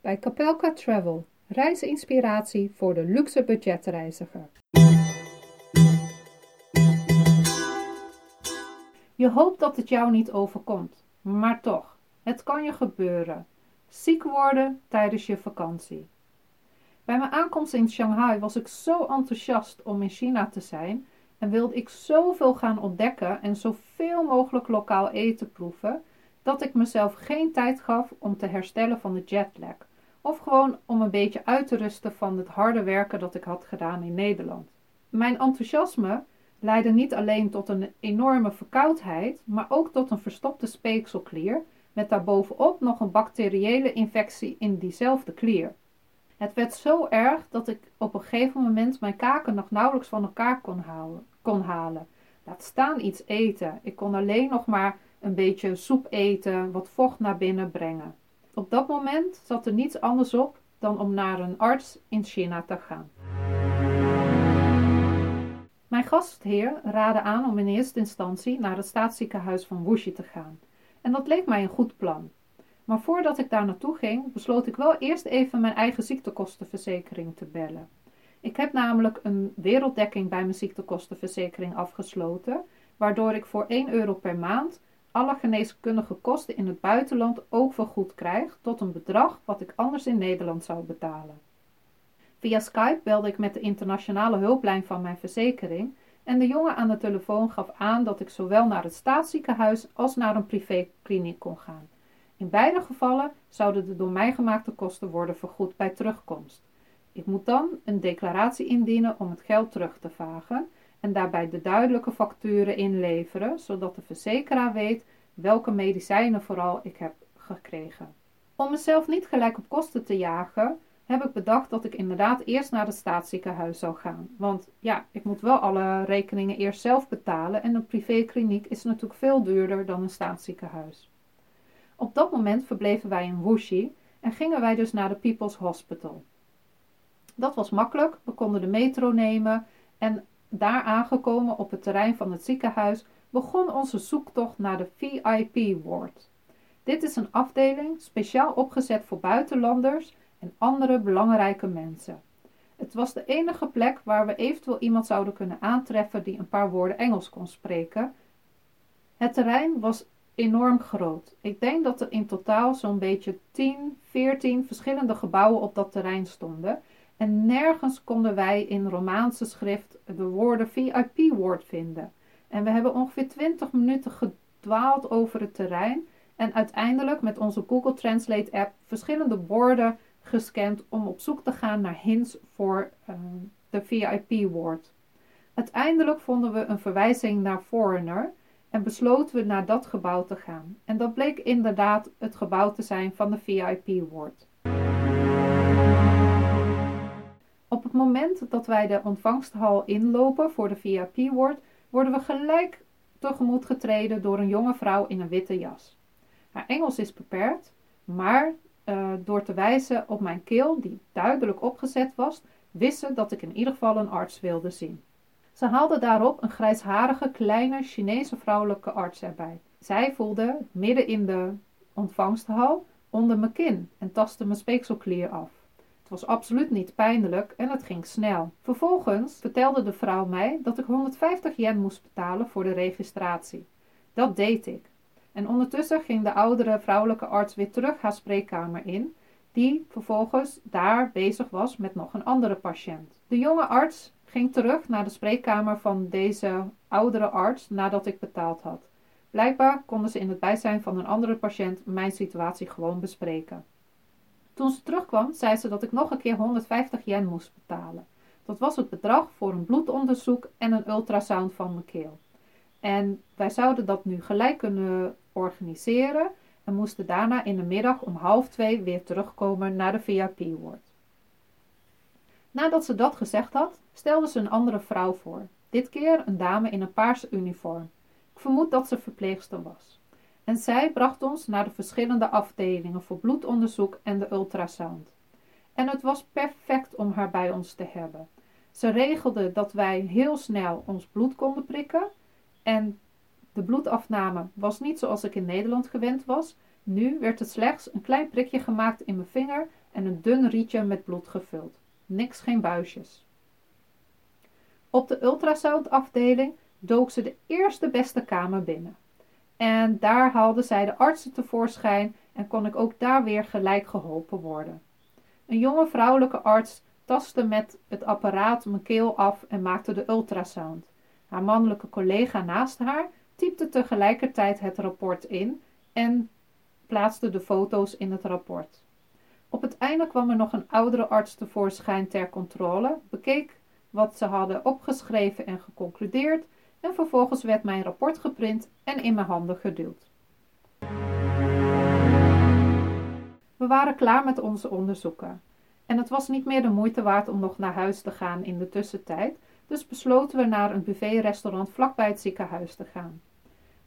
Bij Capelka Travel, reisinspiratie voor de luxe budgetreiziger. Je hoopt dat het jou niet overkomt, maar toch, het kan je gebeuren. Ziek worden tijdens je vakantie. Bij mijn aankomst in Shanghai was ik zo enthousiast om in China te zijn en wilde ik zoveel gaan ontdekken en zoveel mogelijk lokaal eten proeven dat ik mezelf geen tijd gaf om te herstellen van de jetlag. Of gewoon om een beetje uit te rusten van het harde werken dat ik had gedaan in Nederland. Mijn enthousiasme leidde niet alleen tot een enorme verkoudheid, maar ook tot een verstopte speekselklier met daarbovenop nog een bacteriële infectie in diezelfde klier. Het werd zo erg dat ik op een gegeven moment mijn kaken nog nauwelijks van elkaar kon, kon halen. Laat staan iets eten. Ik kon alleen nog maar een beetje soep eten, wat vocht naar binnen brengen. Op dat moment zat er niets anders op dan om naar een arts in China te gaan. Mijn gastheer raadde aan om in eerste instantie naar het staatsziekenhuis van Wuxi te gaan. En dat leek mij een goed plan. Maar voordat ik daar naartoe ging, besloot ik wel eerst even mijn eigen ziektekostenverzekering te bellen. Ik heb namelijk een werelddekking bij mijn ziektekostenverzekering afgesloten, waardoor ik voor 1 euro per maand alle geneeskundige kosten in het buitenland ook vergoed krijg tot een bedrag wat ik anders in Nederland zou betalen. Via Skype belde ik met de internationale hulplijn van mijn verzekering en de jongen aan de telefoon gaf aan dat ik zowel naar het staatsziekenhuis als naar een privékliniek kon gaan. In beide gevallen zouden de door mij gemaakte kosten worden vergoed bij terugkomst. Ik moet dan een declaratie indienen om het geld terug te vragen en daarbij de duidelijke facturen inleveren, zodat de verzekeraar weet welke medicijnen vooral ik heb gekregen. Om mezelf niet gelijk op kosten te jagen, heb ik bedacht dat ik inderdaad eerst naar het staatsziekenhuis zou gaan. Want ja, ik moet wel alle rekeningen eerst zelf betalen en een privékliniek is natuurlijk veel duurder dan een staatsziekenhuis. Op dat moment verbleven wij in Wuxi en gingen wij dus naar de People's Hospital. Dat was makkelijk, we konden de metro nemen en daar aangekomen op het terrein van het ziekenhuis begon onze zoektocht naar de VIP Ward. Dit is een afdeling speciaal opgezet voor buitenlanders en andere belangrijke mensen. Het was de enige plek waar we eventueel iemand zouden kunnen aantreffen die een paar woorden Engels kon spreken. Het terrein was enorm groot. Ik denk dat er in totaal zo'n beetje 10, 14 verschillende gebouwen op dat terrein stonden. En nergens konden wij in Romaanse schrift de woorden VIP-woord vinden. En we hebben ongeveer 20 minuten gedwaald over het terrein. En uiteindelijk met onze Google Translate app verschillende borden gescand om op zoek te gaan naar hints voor uh, de VIP-woord. Uiteindelijk vonden we een verwijzing naar Foreigner en besloten we naar dat gebouw te gaan. En dat bleek inderdaad het gebouw te zijn van de VIP-woord. Moment dat wij de ontvangsthal inlopen voor de VIP-woord, worden we gelijk tegemoet getreden door een jonge vrouw in een witte jas. Haar Engels is beperkt, maar uh, door te wijzen op mijn keel, die duidelijk opgezet was, wist ze dat ik in ieder geval een arts wilde zien. Ze haalde daarop een grijsharige, kleine Chinese vrouwelijke arts erbij. Zij voelde midden in de ontvangsthal onder mijn kin en tastte mijn speekselklier af. Het was absoluut niet pijnlijk en het ging snel. Vervolgens vertelde de vrouw mij dat ik 150 yen moest betalen voor de registratie. Dat deed ik. En ondertussen ging de oudere vrouwelijke arts weer terug haar spreekkamer in, die vervolgens daar bezig was met nog een andere patiënt. De jonge arts ging terug naar de spreekkamer van deze oudere arts nadat ik betaald had. Blijkbaar konden ze in het bijzijn van een andere patiënt mijn situatie gewoon bespreken. Toen ze terugkwam, zei ze dat ik nog een keer 150 yen moest betalen. Dat was het bedrag voor een bloedonderzoek en een ultrasound van mijn keel. En wij zouden dat nu gelijk kunnen organiseren en moesten daarna in de middag om half twee weer terugkomen naar de VIP-woord. Nadat ze dat gezegd had, stelde ze een andere vrouw voor. Dit keer een dame in een paarse uniform. Ik vermoed dat ze verpleegster was. En zij bracht ons naar de verschillende afdelingen voor bloedonderzoek en de ultrasound. En het was perfect om haar bij ons te hebben. Ze regelde dat wij heel snel ons bloed konden prikken. En de bloedafname was niet zoals ik in Nederland gewend was. Nu werd er slechts een klein prikje gemaakt in mijn vinger en een dun rietje met bloed gevuld. Niks geen buisjes. Op de ultrasoundafdeling dook ze de eerste beste kamer binnen. En daar haalden zij de artsen tevoorschijn en kon ik ook daar weer gelijk geholpen worden. Een jonge vrouwelijke arts tastte met het apparaat mijn keel af en maakte de ultrasound. Haar mannelijke collega naast haar typte tegelijkertijd het rapport in en plaatste de foto's in het rapport. Op het einde kwam er nog een oudere arts tevoorschijn ter controle, bekeek wat ze hadden opgeschreven en geconcludeerd en vervolgens werd mijn rapport geprint en in mijn handen geduwd. We waren klaar met onze onderzoeken. En het was niet meer de moeite waard om nog naar huis te gaan in de tussentijd, dus besloten we naar een buffetrestaurant vlakbij het ziekenhuis te gaan.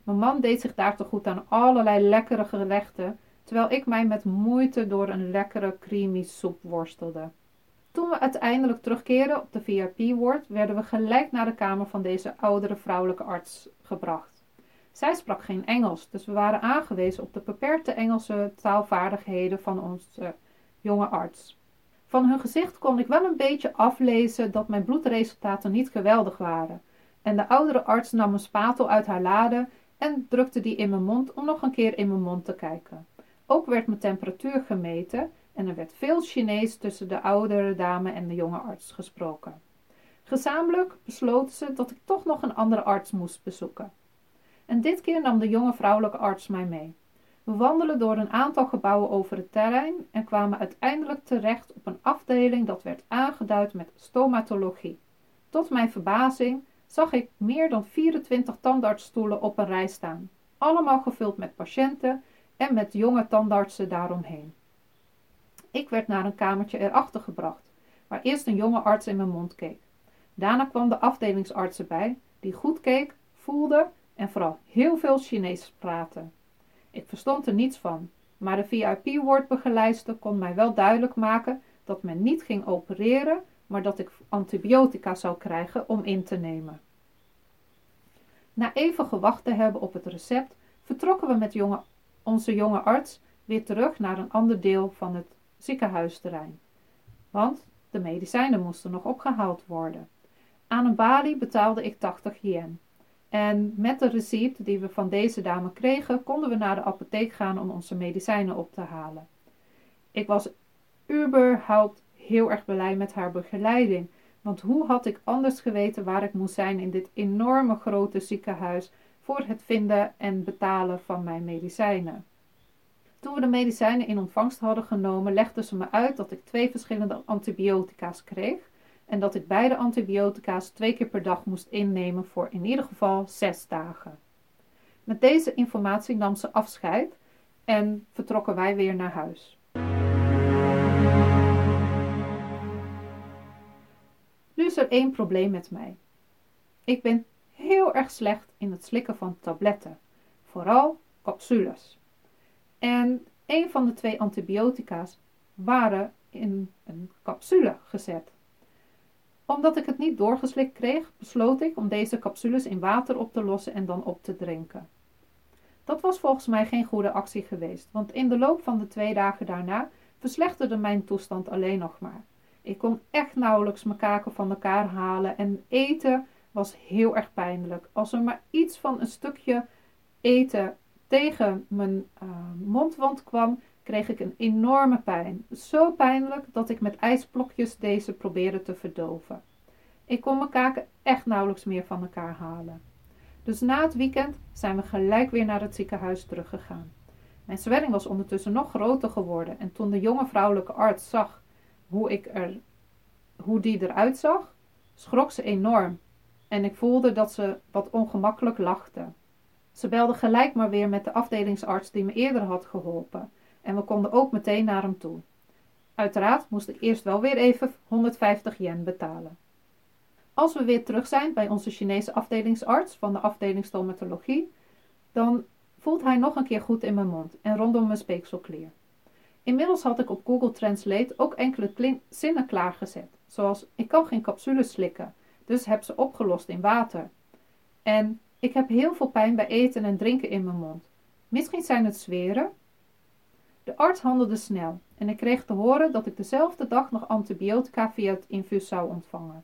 Mijn man deed zich daar te goed aan allerlei lekkere gerechten, terwijl ik mij met moeite door een lekkere creamy soep worstelde. Toen we uiteindelijk terugkeerden op de VIP-ward, werden we gelijk naar de kamer van deze oudere vrouwelijke arts gebracht. Zij sprak geen Engels, dus we waren aangewezen op de beperkte Engelse taalvaardigheden van onze jonge arts. Van hun gezicht kon ik wel een beetje aflezen dat mijn bloedresultaten niet geweldig waren. En de oudere arts nam een spatel uit haar lade en drukte die in mijn mond om nog een keer in mijn mond te kijken. Ook werd mijn temperatuur gemeten en er werd veel Chinees tussen de oudere dame en de jonge arts gesproken. Gezamenlijk besloten ze dat ik toch nog een andere arts moest bezoeken. En dit keer nam de jonge vrouwelijke arts mij mee. We wandelden door een aantal gebouwen over het terrein en kwamen uiteindelijk terecht op een afdeling dat werd aangeduid met stomatologie. Tot mijn verbazing zag ik meer dan 24 tandartsstoelen op een rij staan, allemaal gevuld met patiënten en met jonge tandartsen daaromheen. Ik werd naar een kamertje erachter gebracht, waar eerst een jonge arts in mijn mond keek. Daarna kwam de afdelingsarts erbij, die goed keek, voelde en vooral heel veel Chinees praatte. Ik verstond er niets van, maar de VIP-woordbegeleider kon mij wel duidelijk maken dat men niet ging opereren, maar dat ik antibiotica zou krijgen om in te nemen. Na even gewacht te hebben op het recept, vertrokken we met jonge, onze jonge arts weer terug naar een ander deel van het ziekenhuisterrein. Want de medicijnen moesten nog opgehaald worden. Aan een balie betaalde ik 80 yen. En met de receipt die we van deze dame kregen, konden we naar de apotheek gaan om onze medicijnen op te halen. Ik was überhaupt heel erg blij met haar begeleiding, want hoe had ik anders geweten waar ik moest zijn in dit enorme grote ziekenhuis voor het vinden en betalen van mijn medicijnen? Toen we de medicijnen in ontvangst hadden genomen, legde ze me uit dat ik twee verschillende antibiotica's kreeg en dat ik beide antibiotica's twee keer per dag moest innemen voor in ieder geval zes dagen. Met deze informatie nam ze afscheid en vertrokken wij weer naar huis. Nu is er één probleem met mij. Ik ben heel erg slecht in het slikken van tabletten, vooral capsules. En een van de twee antibiotica's waren in een capsule gezet. Omdat ik het niet doorgeslikt kreeg, besloot ik om deze capsules in water op te lossen en dan op te drinken. Dat was volgens mij geen goede actie geweest, want in de loop van de twee dagen daarna verslechterde mijn toestand alleen nog maar. Ik kon echt nauwelijks mijn kaken van elkaar halen en eten was heel erg pijnlijk. Als er maar iets van een stukje eten tegen mijn uh, mondwand kwam, kreeg ik een enorme pijn. Zo pijnlijk dat ik met ijsblokjes deze probeerde te verdoven. Ik kon mijn kaken echt nauwelijks meer van elkaar halen. Dus na het weekend zijn we gelijk weer naar het ziekenhuis teruggegaan. Mijn zwelling was ondertussen nog groter geworden en toen de jonge vrouwelijke arts zag hoe, ik er, hoe die eruit zag, schrok ze enorm en ik voelde dat ze wat ongemakkelijk lachte. Ze belde gelijk maar weer met de afdelingsarts die me eerder had geholpen en we konden ook meteen naar hem toe. Uiteraard moest ik eerst wel weer even 150 yen betalen. Als we weer terug zijn bij onze Chinese afdelingsarts van de afdeling stomatologie, dan voelt hij nog een keer goed in mijn mond en rondom mijn speekselklier. Inmiddels had ik op Google Translate ook enkele zinnen klaargezet, zoals ik kan geen capsules slikken, dus heb ze opgelost in water. En ik heb heel veel pijn bij eten en drinken in mijn mond. Misschien zijn het zweren. De arts handelde snel en ik kreeg te horen dat ik dezelfde dag nog antibiotica via het infuus zou ontvangen.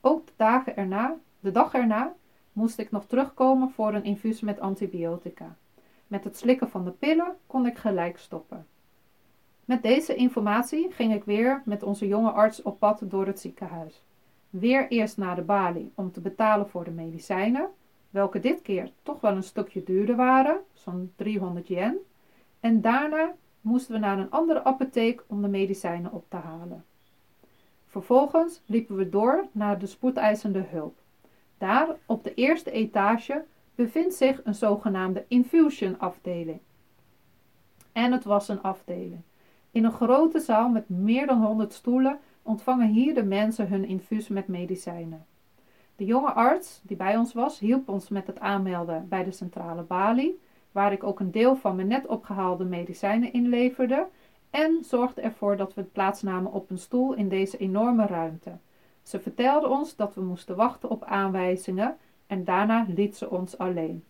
Ook de, dagen erna, de dag erna moest ik nog terugkomen voor een infuus met antibiotica. Met het slikken van de pillen kon ik gelijk stoppen. Met deze informatie ging ik weer met onze jonge arts op pad door het ziekenhuis. Weer eerst naar de balie om te betalen voor de medicijnen, welke dit keer toch wel een stukje duurder waren, zo'n 300 yen. En daarna moesten we naar een andere apotheek om de medicijnen op te halen. Vervolgens liepen we door naar de spoedeisende hulp. Daar, op de eerste etage, bevindt zich een zogenaamde infusion afdeling. En het was een afdeling. In een grote zaal met meer dan 100 stoelen ontvangen hier de mensen hun infuus met medicijnen. De jonge arts die bij ons was, hielp ons met het aanmelden bij de centrale balie, waar ik ook een deel van mijn net opgehaalde medicijnen inleverde, en zorgde ervoor dat we plaatsnamen op een stoel in deze enorme ruimte. Ze vertelde ons dat we moesten wachten op aanwijzingen en daarna liet ze ons alleen.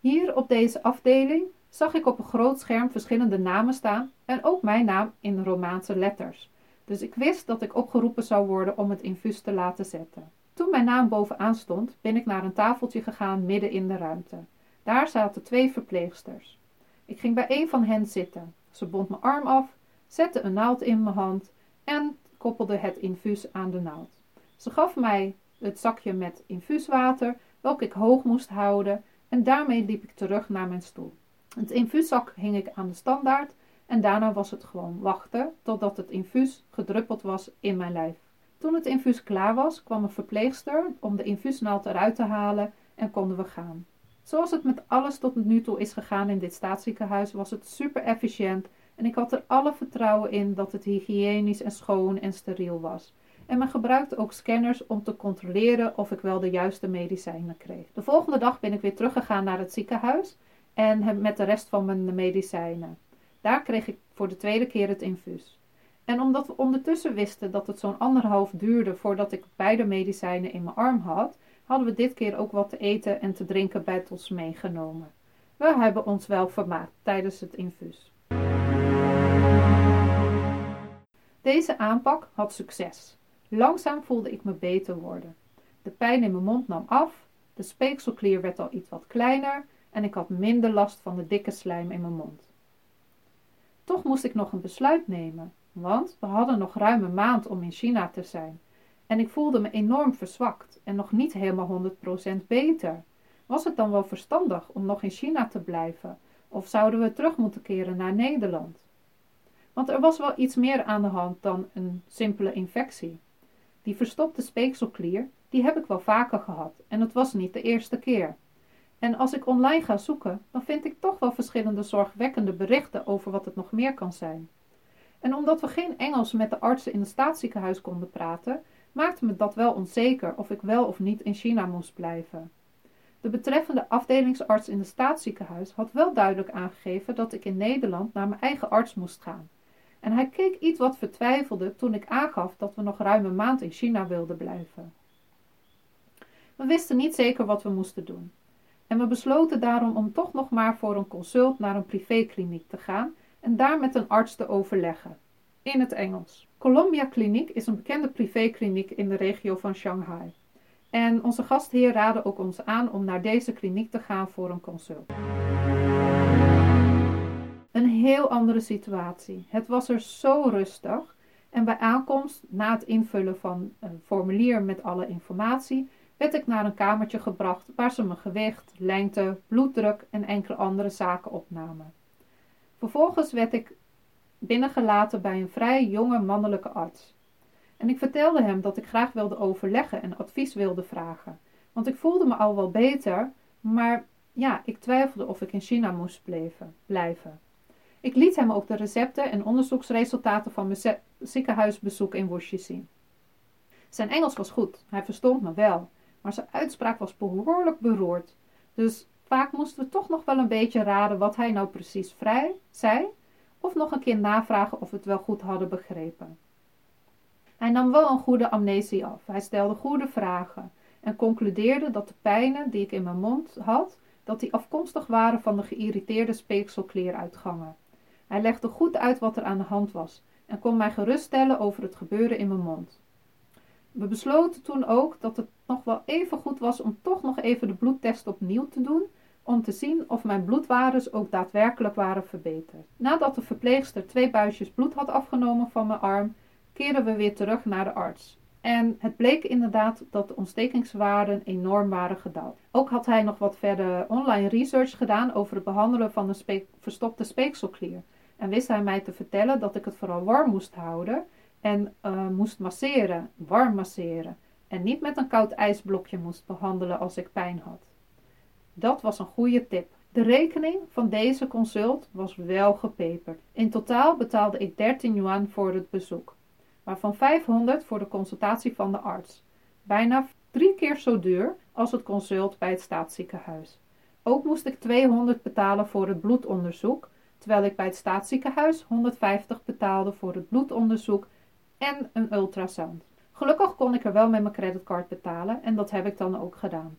Hier op deze afdeling zag ik op een groot scherm verschillende namen staan en ook mijn naam in Romaanse letters. Dus ik wist dat ik opgeroepen zou worden om het infuus te laten zetten. Toen mijn naam bovenaan stond, ben ik naar een tafeltje gegaan midden in de ruimte. Daar zaten twee verpleegsters. Ik ging bij een van hen zitten. Ze bond mijn arm af, zette een naald in mijn hand en koppelde het infuus aan de naald. Ze gaf mij het zakje met infuuswater, welke ik hoog moest houden, en daarmee liep ik terug naar mijn stoel. Het infuuszak hing ik aan de standaard en daarna was het gewoon wachten totdat het infuus gedruppeld was in mijn lijf. Toen het infuus klaar was, kwam een verpleegster om de infuusnaald eruit te halen en konden we gaan. Zoals het met alles tot nu toe is gegaan in dit staatsziekenhuis, was het super efficiënt en ik had er alle vertrouwen in dat het hygiënisch en schoon en steriel was. En men gebruikte ook scanners om te controleren of ik wel de juiste medicijnen kreeg. De volgende dag ben ik weer teruggegaan naar het ziekenhuis en met de rest van mijn medicijnen. Daar kreeg ik voor de tweede keer het infuus. En omdat we ondertussen wisten dat het zo'n anderhalf duurde voordat ik beide medicijnen in mijn arm had, hadden we dit keer ook wat te eten en te drinken bij ons meegenomen. We hebben ons wel vermaakt tijdens het infuus. Deze aanpak had succes. Langzaam voelde ik me beter worden. De pijn in mijn mond nam af, de speekselklier werd al iets wat kleiner en ik had minder last van de dikke slijm in mijn mond. Toch moest ik nog een besluit nemen, want we hadden nog ruim een maand om in China te zijn. En ik voelde me enorm verzwakt en nog niet helemaal 100% beter. Was het dan wel verstandig om nog in China te blijven, of zouden we terug moeten keren naar Nederland? Want er was wel iets meer aan de hand dan een simpele infectie. Die verstopte speekselklier, die heb ik wel vaker gehad en het was niet de eerste keer. En als ik online ga zoeken, dan vind ik toch wel verschillende zorgwekkende berichten over wat het nog meer kan zijn. En omdat we geen Engels met de artsen in het staatsziekenhuis konden praten, maakte me dat wel onzeker of ik wel of niet in China moest blijven. De betreffende afdelingsarts in het staatsziekenhuis had wel duidelijk aangegeven dat ik in Nederland naar mijn eigen arts moest gaan. En hij keek iets wat vertwijfelde toen ik aangaf dat we nog ruim een maand in China wilden blijven. We wisten niet zeker wat we moesten doen. En we besloten daarom om toch nog maar voor een consult naar een privékliniek te gaan en daar met een arts te overleggen. In het Engels. Columbia Kliniek is een bekende privékliniek in de regio van Shanghai. En onze gastheer raadde ook ons aan om naar deze kliniek te gaan voor een consult. Een heel andere situatie. Het was er zo rustig. En bij aankomst, na het invullen van een formulier met alle informatie, werd ik naar een kamertje gebracht waar ze mijn gewicht, lengte, bloeddruk en enkele andere zaken opnamen. Vervolgens werd ik binnengelaten bij een vrij jonge mannelijke arts. En ik vertelde hem dat ik graag wilde overleggen en advies wilde vragen, want ik voelde me al wel beter, maar ja, ik twijfelde of ik in China moest blijven. Ik liet hem ook de recepten en onderzoeksresultaten van mijn ziekenhuisbezoek in Wuxi zien. Zijn Engels was goed, hij verstond me wel, maar zijn uitspraak was behoorlijk beroerd. Dus vaak moesten we toch nog wel een beetje raden wat hij nou precies vrij zei, of nog een keer navragen of we het wel goed hadden begrepen. Hij nam wel een goede amnesie af. Hij stelde goede vragen en concludeerde dat de pijnen die ik in mijn mond had, dat die afkomstig waren van de geïrriteerde speekselkleeruitgangen. Hij legde goed uit wat er aan de hand was en kon mij geruststellen over het gebeuren in mijn mond. We besloten toen ook dat het nog wel even goed was om toch nog even de bloedtest opnieuw te doen, om te zien of mijn bloedwaardes ook daadwerkelijk waren verbeterd. Nadat de verpleegster twee buisjes bloed had afgenomen van mijn arm, keerden we weer terug naar de arts. En het bleek inderdaad dat de ontstekingswaarden enorm waren gedaald. Ook had hij nog wat verder online research gedaan over het behandelen van een verstopte speekselklier. En wist hij mij te vertellen dat ik het vooral warm moest houden en uh, moest masseren, warm masseren. En niet met een koud ijsblokje moest behandelen als ik pijn had. Dat was een goede tip. De rekening van deze consult was wel gepeperd. In totaal betaalde ik 13 yuan voor het bezoek, waarvan 500 voor de consultatie van de arts. Bijna drie keer zo duur als het consult bij het staatsziekenhuis. Ook moest ik 200 betalen voor het bloedonderzoek, terwijl ik bij het staatsziekenhuis 150 betaalde voor het bloedonderzoek en een ultrasound. Gelukkig kon ik er wel met mijn creditcard betalen en dat heb ik dan ook gedaan.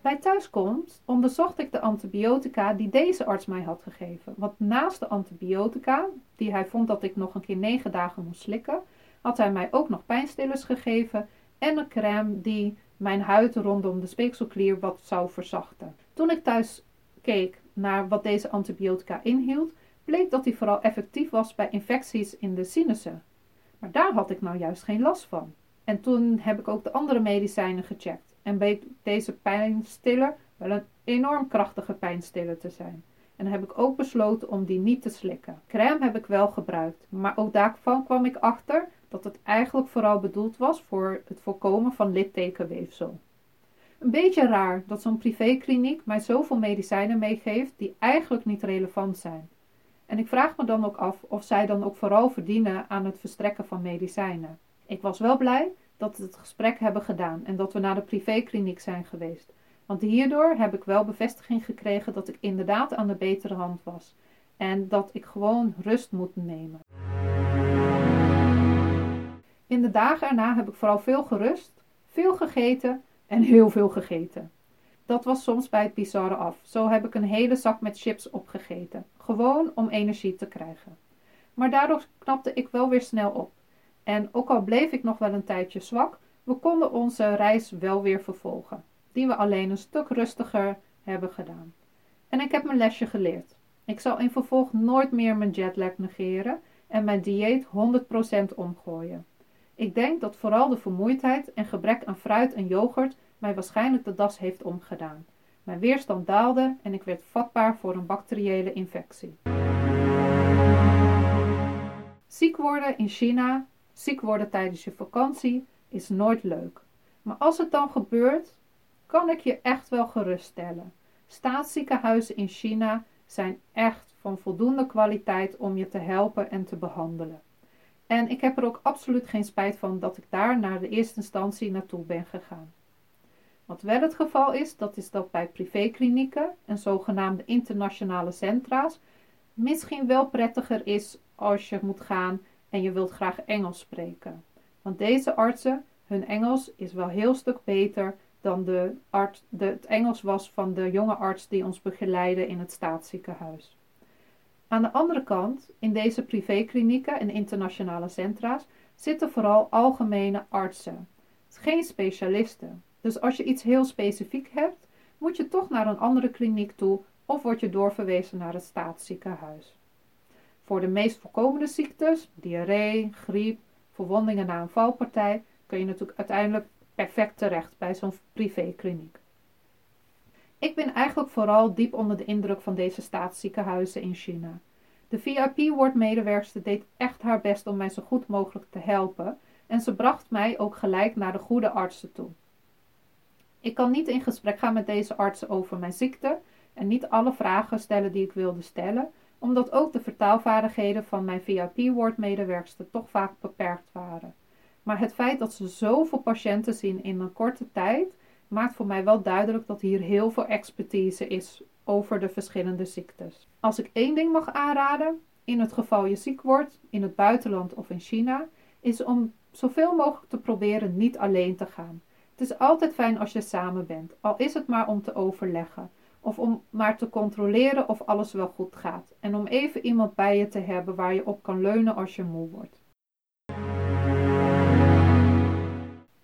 Bij thuiskomst onderzocht ik de antibiotica die deze arts mij had gegeven. Want naast de antibiotica, die hij vond dat ik nog een keer negen dagen moest slikken, had hij mij ook nog pijnstillers gegeven en een crème die mijn huid rondom de speekselklier wat zou verzachten. Toen ik thuis keek naar wat deze antibiotica inhield, bleek dat die vooral effectief was bij infecties in de sinussen. Maar daar had ik nou juist geen last van. En toen heb ik ook de andere medicijnen gecheckt en bleek deze pijnstiller wel een enorm krachtige pijnstiller te zijn. En heb ik ook besloten om die niet te slikken. Crème heb ik wel gebruikt, maar ook daarvan kwam ik achter dat het eigenlijk vooral bedoeld was voor het voorkomen van littekenweefsel. Een beetje raar dat zo'n privékliniek mij zoveel medicijnen meegeeft die eigenlijk niet relevant zijn. En ik vraag me dan ook af of zij dan ook vooral verdienen aan het verstrekken van medicijnen. Ik was wel blij dat we het gesprek hebben gedaan en dat we naar de privékliniek zijn geweest. Want hierdoor heb ik wel bevestiging gekregen dat ik inderdaad aan de betere hand was. En dat ik gewoon rust moet nemen. In de dagen erna heb ik vooral veel gerust, veel gegeten en heel veel gegeten. Dat was soms bij het bizarre af. Zo heb ik een hele zak met chips opgegeten. Gewoon om energie te krijgen. Maar daardoor knapte ik wel weer snel op. En ook al bleef ik nog wel een tijdje zwak, we konden onze reis wel weer vervolgen. Die we alleen een stuk rustiger hebben gedaan. En ik heb mijn lesje geleerd. Ik zal in vervolg nooit meer mijn jetlag negeren en mijn dieet 100% omgooien. Ik denk dat vooral de vermoeidheid en gebrek aan fruit en yoghurt mij waarschijnlijk de das heeft omgedaan. Mijn weerstand daalde en ik werd vatbaar voor een bacteriële infectie. Ziek worden in China, ziek worden tijdens je vakantie, is nooit leuk. Maar als het dan gebeurt, kan ik je echt wel geruststellen. Staatsziekenhuizen in China zijn echt van voldoende kwaliteit om je te helpen en te behandelen. En ik heb er ook absoluut geen spijt van dat ik daar naar de eerste instantie naartoe ben gegaan. Wat wel het geval is, dat is dat bij privéklinieken en zogenaamde internationale centra's misschien wel prettiger is als je moet gaan en je wilt graag Engels spreken. Want deze artsen, hun Engels is wel heel stuk beter dan de de, het Engels was van de jonge arts die ons begeleidde in het staatsziekenhuis. Aan de andere kant, in deze privéklinieken en internationale centra's zitten vooral algemene artsen, geen specialisten. Dus als je iets heel specifiek hebt, moet je toch naar een andere kliniek toe of word je doorverwezen naar het staatsziekenhuis. Voor de meest voorkomende ziektes, diarree, griep, verwondingen na een valpartij, kun je natuurlijk uiteindelijk perfect terecht bij zo'n privékliniek. Ik ben eigenlijk vooral diep onder de indruk van deze staatsziekenhuizen in China. De VIP-woordmedewerkster deed echt haar best om mij zo goed mogelijk te helpen en ze bracht mij ook gelijk naar de goede artsen toe. Ik kan niet in gesprek gaan met deze artsen over mijn ziekte en niet alle vragen stellen die ik wilde stellen, omdat ook de vertaalvaardigheden van mijn VIP-woordmedewerkster toch vaak beperkt waren. Maar het feit dat ze zoveel patiënten zien in een korte tijd, maakt voor mij wel duidelijk dat hier heel veel expertise is over de verschillende ziektes. Als ik één ding mag aanraden, in het geval je ziek wordt, in het buitenland of in China, is om zoveel mogelijk te proberen niet alleen te gaan. Het is altijd fijn als je samen bent, al is het maar om te overleggen. Of om maar te controleren of alles wel goed gaat. En om even iemand bij je te hebben waar je op kan leunen als je moe wordt.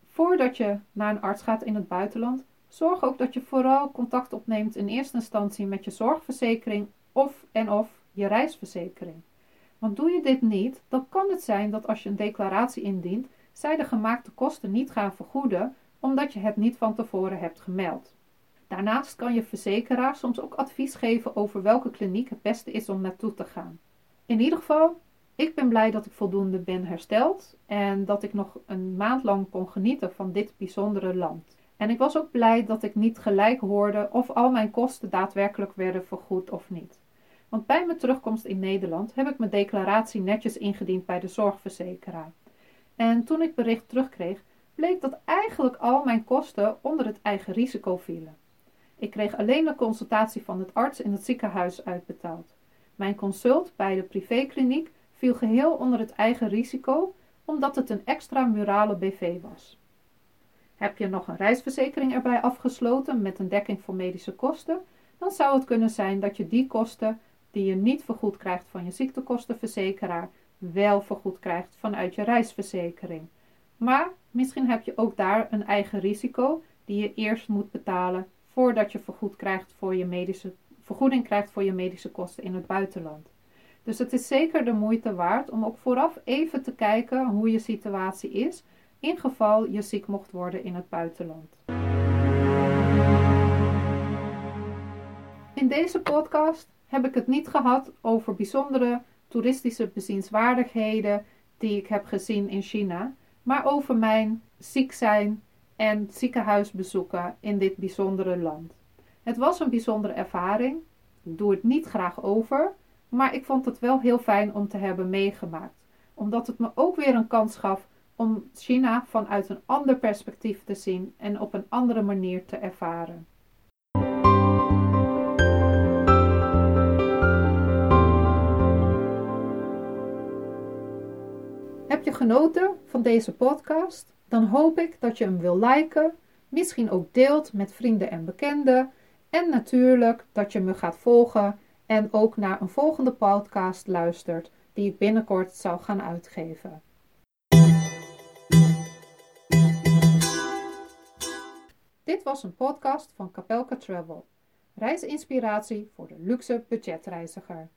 Voordat je naar een arts gaat in het buitenland, zorg ook dat je vooral contact opneemt in eerste instantie met je zorgverzekering of en of je reisverzekering. Want doe je dit niet, dan kan het zijn dat als je een declaratie indient, zij de gemaakte kosten niet gaan vergoeden omdat je het niet van tevoren hebt gemeld. Daarnaast kan je verzekeraar soms ook advies geven over welke kliniek het beste is om naartoe te gaan. In ieder geval, ik ben blij dat ik voldoende ben hersteld en dat ik nog een maand lang kon genieten van dit bijzondere land. En ik was ook blij dat ik niet gelijk hoorde of al mijn kosten daadwerkelijk werden vergoed of niet. Want bij mijn terugkomst in Nederland heb ik mijn declaratie netjes ingediend bij de zorgverzekeraar. En toen ik bericht terugkreeg, bleek dat eigenlijk al mijn kosten onder het eigen risico vielen. Ik kreeg alleen de consultatie van het arts in het ziekenhuis uitbetaald. Mijn consult bij de privékliniek viel geheel onder het eigen risico, omdat het een extra murale BV was. Heb je nog een reisverzekering erbij afgesloten met een dekking voor medische kosten, dan zou het kunnen zijn dat je die kosten die je niet vergoed krijgt van je ziektekostenverzekeraar, wel vergoed krijgt vanuit je reisverzekering. Maar misschien heb je ook daar een eigen risico die je eerst moet betalen voordat je vergoed krijgt voor je medische, vergoeding krijgt voor je medische kosten in het buitenland. Dus het is zeker de moeite waard om ook vooraf even te kijken hoe je situatie is, in geval je ziek mocht worden in het buitenland. In deze podcast heb ik het niet gehad over bijzondere toeristische bezienswaardigheden die ik heb gezien in China, maar over mijn ziek zijn en ziekenhuisbezoeken in dit bijzondere land. Het was een bijzondere ervaring. Ik doe het niet graag over, maar ik vond het wel heel fijn om te hebben meegemaakt, omdat het me ook weer een kans gaf om China vanuit een ander perspectief te zien en op een andere manier te ervaren. Genoten van deze podcast? Dan hoop ik dat je hem wil liken, misschien ook deelt met vrienden en bekenden en natuurlijk dat je me gaat volgen en ook naar een volgende podcast luistert die ik binnenkort zal gaan uitgeven. Dit was een podcast van Capelka Travel. Reisinspiratie voor de luxe budgetreiziger.